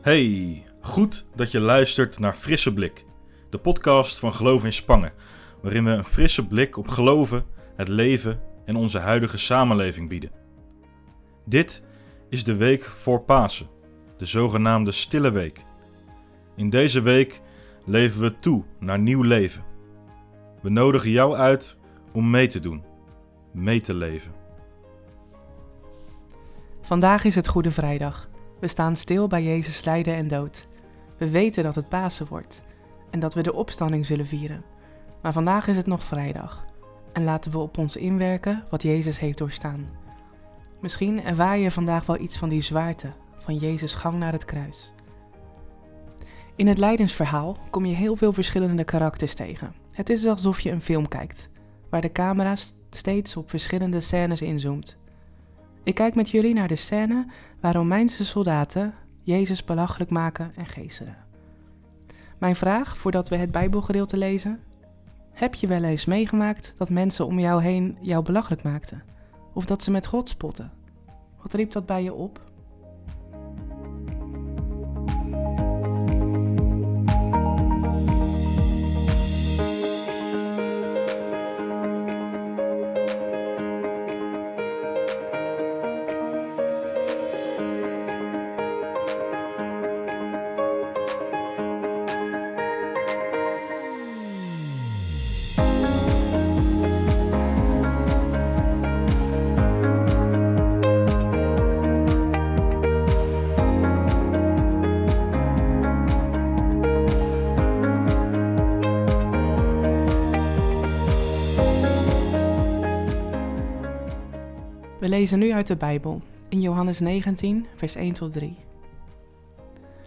Hey, goed dat je luistert naar Frisse Blik, de podcast van Geloof in Spangen, waarin we een frisse blik op geloven, het leven en onze huidige samenleving bieden. Dit is de week voor Pasen, de zogenaamde Stille Week. In deze week leven we toe naar nieuw leven. We nodigen jou uit om mee te doen, mee te leven. Vandaag is het Goede Vrijdag. We staan stil bij Jezus lijden en dood. We weten dat het Pasen wordt en dat we de opstanding zullen vieren. Maar vandaag is het nog vrijdag en laten we op ons inwerken wat Jezus heeft doorstaan. Misschien ervaar je vandaag wel iets van die zwaarte van Jezus' gang naar het kruis. In het lijdensverhaal kom je heel veel verschillende karakters tegen. Het is alsof je een film kijkt, waar de camera steeds op verschillende scènes inzoomt. Ik kijk met jullie naar de scène waar Romeinse soldaten Jezus belachelijk maken en geesteren. Mijn vraag voordat we het Bijbelgedeelte lezen: heb je wel eens meegemaakt dat mensen om jou heen jou belachelijk maakten? Of dat ze met God spotten? Wat riep dat bij je op? We lezen nu uit de Bijbel, in Johannes 19, vers 1 tot 3.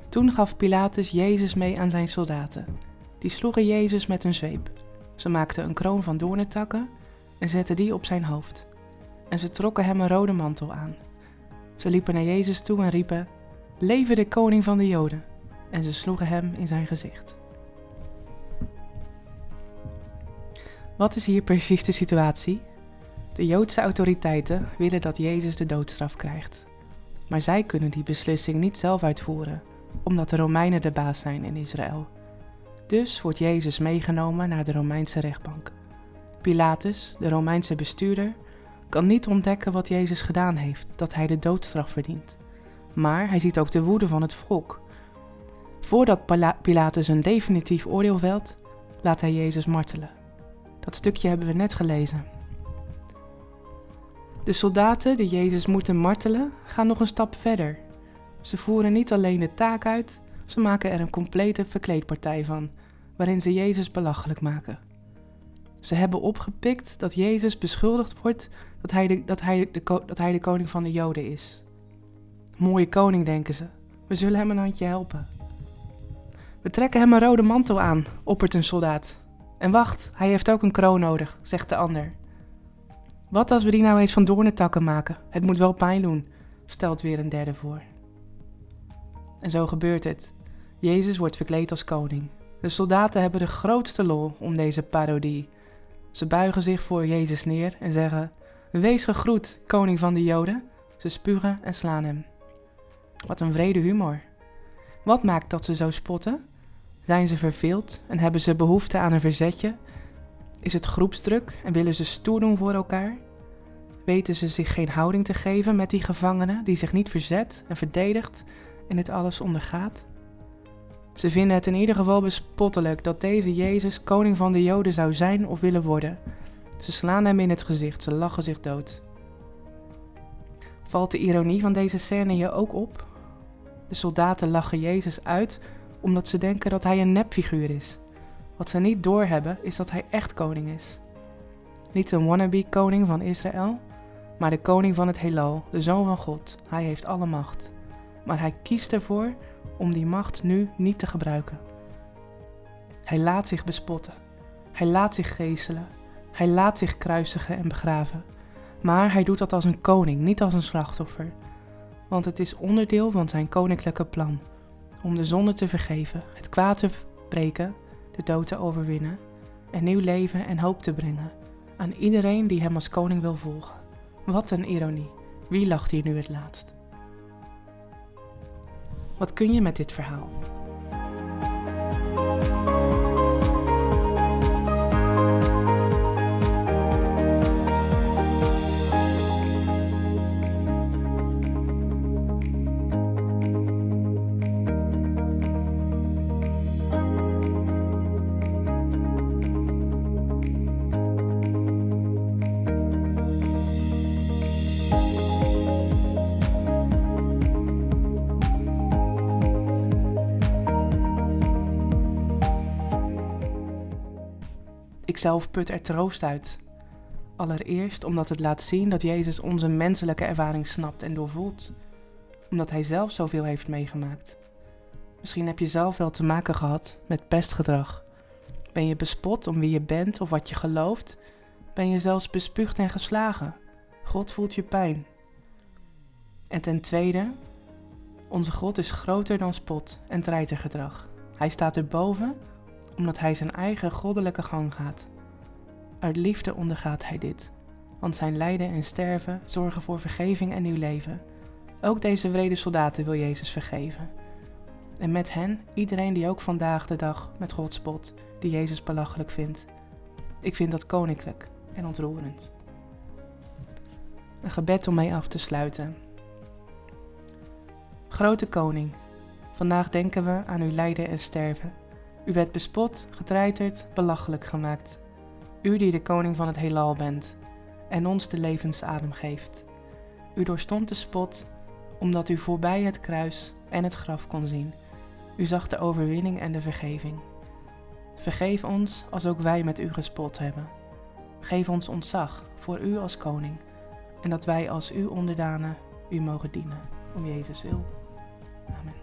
Toen gaf Pilatus Jezus mee aan zijn soldaten. Die sloegen Jezus met een zweep. Ze maakten een kroon van doornentakken en zetten die op zijn hoofd. En ze trokken hem een rode mantel aan. Ze liepen naar Jezus toe en riepen: Leven de koning van de Joden! En ze sloegen hem in zijn gezicht. Wat is hier precies de situatie? De Joodse autoriteiten willen dat Jezus de doodstraf krijgt. Maar zij kunnen die beslissing niet zelf uitvoeren, omdat de Romeinen de baas zijn in Israël. Dus wordt Jezus meegenomen naar de Romeinse rechtbank. Pilatus, de Romeinse bestuurder, kan niet ontdekken wat Jezus gedaan heeft, dat hij de doodstraf verdient. Maar hij ziet ook de woede van het volk. Voordat Pilatus een definitief oordeel velt, laat hij Jezus martelen. Dat stukje hebben we net gelezen. De soldaten die Jezus moeten martelen, gaan nog een stap verder. Ze voeren niet alleen de taak uit, ze maken er een complete verkleedpartij van, waarin ze Jezus belachelijk maken. Ze hebben opgepikt dat Jezus beschuldigd wordt dat hij de, dat hij de, dat hij de koning van de Joden is. Mooie koning, denken ze. We zullen hem een handje helpen. We trekken hem een rode mantel aan, oppert een soldaat. En wacht, hij heeft ook een kroon nodig, zegt de ander. Wat als we die nou eens van doornentakken maken? Het moet wel pijn doen, stelt weer een derde voor. En zo gebeurt het. Jezus wordt verkleed als koning. De soldaten hebben de grootste lol om deze parodie. Ze buigen zich voor Jezus neer en zeggen: Wees gegroet, koning van de Joden. Ze spugen en slaan hem. Wat een vrede humor. Wat maakt dat ze zo spotten? Zijn ze verveeld en hebben ze behoefte aan een verzetje is het groepsdruk en willen ze stoer doen voor elkaar? Weten ze zich geen houding te geven met die gevangene die zich niet verzet en verdedigt en dit alles ondergaat? Ze vinden het in ieder geval bespottelijk dat deze Jezus koning van de Joden zou zijn of willen worden. Ze slaan hem in het gezicht, ze lachen zich dood. Valt de ironie van deze scène je ook op? De soldaten lachen Jezus uit omdat ze denken dat hij een nepfiguur is. Wat ze niet doorhebben is dat hij echt koning is. Niet een wannabe koning van Israël, maar de koning van het heelal, de zoon van God. Hij heeft alle macht. Maar hij kiest ervoor om die macht nu niet te gebruiken. Hij laat zich bespotten. Hij laat zich geeselen. Hij laat zich kruisigen en begraven. Maar hij doet dat als een koning, niet als een slachtoffer. Want het is onderdeel van zijn koninklijke plan om de zonde te vergeven, het kwaad te breken de dood te overwinnen en nieuw leven en hoop te brengen aan iedereen die hem als koning wil volgen. Wat een ironie. Wie lacht hier nu het laatst? Wat kun je met dit verhaal? Ikzelf put er troost uit. Allereerst omdat het laat zien dat Jezus onze menselijke ervaring snapt en doorvoelt. Omdat Hij zelf zoveel heeft meegemaakt. Misschien heb je zelf wel te maken gehad met pestgedrag. Ben je bespot om wie je bent of wat je gelooft? Ben je zelfs bespuugd en geslagen? God voelt je pijn. En ten tweede, onze God is groter dan spot en treitergedrag. Hij staat erboven omdat hij zijn eigen goddelijke gang gaat. Uit liefde ondergaat hij dit, want zijn lijden en sterven zorgen voor vergeving en nieuw leven. Ook deze wrede soldaten wil Jezus vergeven. En met hen iedereen die ook vandaag de dag met God spot, die Jezus belachelijk vindt. Ik vind dat koninklijk en ontroerend. Een gebed om mee af te sluiten. Grote koning, vandaag denken we aan uw lijden en sterven. U werd bespot, getreiterd, belachelijk gemaakt. U die de koning van het heelal bent en ons de levensadem geeft. U doorstond de spot, omdat u voorbij het kruis en het graf kon zien. U zag de overwinning en de vergeving. Vergeef ons als ook wij met u gespot hebben. Geef ons ontzag voor u als koning en dat wij als uw onderdanen u mogen dienen, om Jezus wil. Amen.